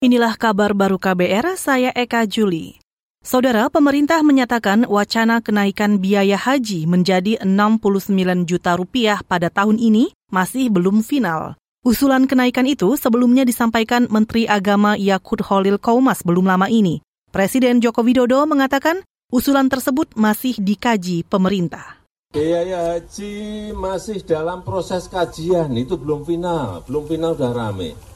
Inilah kabar baru KBR, saya Eka Juli. Saudara, pemerintah menyatakan wacana kenaikan biaya haji menjadi 69 juta rupiah pada tahun ini masih belum final. Usulan kenaikan itu sebelumnya disampaikan Menteri Agama Yakut Holil Kaumas belum lama ini. Presiden Joko Widodo mengatakan usulan tersebut masih dikaji pemerintah. Biaya haji masih dalam proses kajian, itu belum final, belum final sudah rame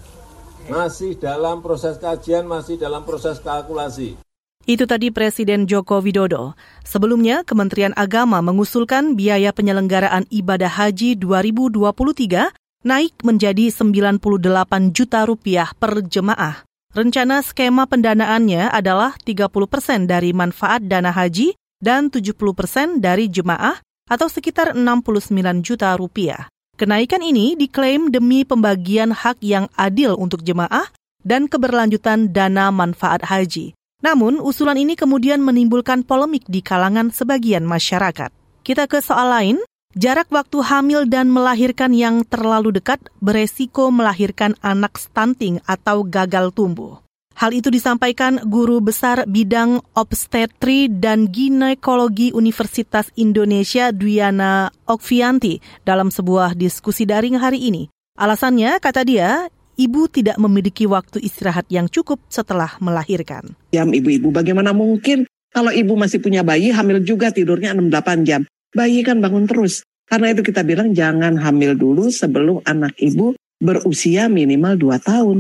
masih dalam proses kajian, masih dalam proses kalkulasi. Itu tadi Presiden Joko Widodo. Sebelumnya, Kementerian Agama mengusulkan biaya penyelenggaraan ibadah haji 2023 naik menjadi 98 juta rupiah per jemaah. Rencana skema pendanaannya adalah 30 persen dari manfaat dana haji dan 70 persen dari jemaah atau sekitar 69 juta rupiah. Kenaikan ini diklaim demi pembagian hak yang adil untuk jemaah dan keberlanjutan dana manfaat haji. Namun, usulan ini kemudian menimbulkan polemik di kalangan sebagian masyarakat. Kita ke soal lain, jarak waktu hamil dan melahirkan yang terlalu dekat beresiko melahirkan anak stunting atau gagal tumbuh. Hal itu disampaikan Guru Besar Bidang Obstetri dan Ginekologi Universitas Indonesia Duyana Okvianti dalam sebuah diskusi daring hari ini. Alasannya, kata dia, ibu tidak memiliki waktu istirahat yang cukup setelah melahirkan. Jam ibu-ibu, bagaimana mungkin kalau ibu masih punya bayi, hamil juga tidurnya 6-8 jam. Bayi kan bangun terus. Karena itu kita bilang jangan hamil dulu sebelum anak ibu berusia minimal 2 tahun.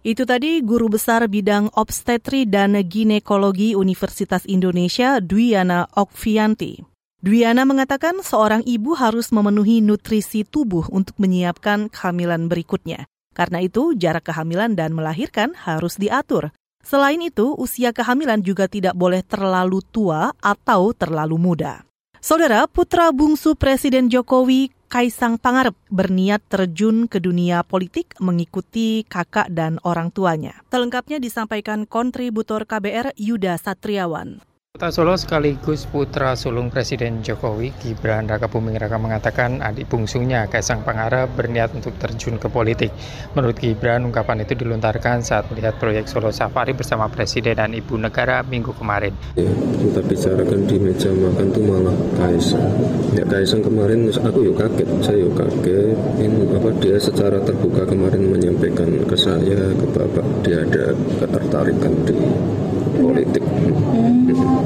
Itu tadi Guru Besar Bidang Obstetri dan Ginekologi Universitas Indonesia, Dwiana Okvianti. Dwiana mengatakan seorang ibu harus memenuhi nutrisi tubuh untuk menyiapkan kehamilan berikutnya. Karena itu, jarak kehamilan dan melahirkan harus diatur. Selain itu, usia kehamilan juga tidak boleh terlalu tua atau terlalu muda. Saudara putra bungsu Presiden Jokowi, Kaisang Pangarep berniat terjun ke dunia politik mengikuti kakak dan orang tuanya. Selengkapnya disampaikan kontributor KBR Yuda Satriawan. Kota Solo sekaligus putra sulung Presiden Jokowi, Gibran Raka Buming Raka mengatakan adik bungsunya Kaisang Pangarep berniat untuk terjun ke politik. Menurut Gibran, ungkapan itu dilontarkan saat melihat proyek Solo Safari bersama Presiden dan Ibu Negara minggu kemarin. Ya, kita bicarakan di meja makan tuh malah Kaisang. Ya Kaisang kemarin aku yuk kaget, saya yuk kaget. Ini apa dia secara terbuka kemarin menyampaikan ke saya, ke Bapak, dia ada ketertarikan di politik. Hmm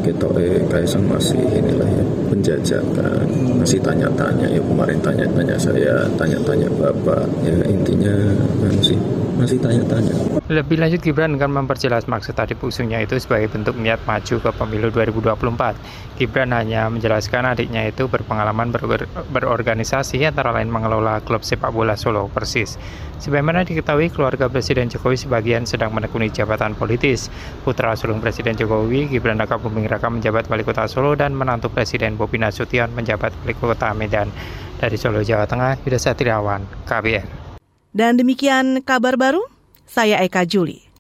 kita eh Kaisang masih inilah ya penjajakan masih tanya-tanya ya kemarin tanya-tanya saya tanya-tanya bapak ya intinya masih masih tanya-tanya. Lebih lanjut Gibran akan memperjelas maksud tadi bungsunya itu sebagai bentuk niat maju ke pemilu 2024. Gibran hanya menjelaskan adiknya itu berpengalaman ber berorganisasi antara lain mengelola klub sepak bola Solo Persis. Sebagaimana diketahui keluarga Presiden Jokowi sebagian sedang menekuni jabatan politis. Putra sulung Presiden Jokowi, Gibran Raka Buming Raka menjabat wali kota Solo dan menantu Presiden Bobi Nasution menjabat wali kota Medan. Dari Solo, Jawa Tengah, Yudha Satriawan, KBR. Dan demikian kabar baru, saya Eka Juli.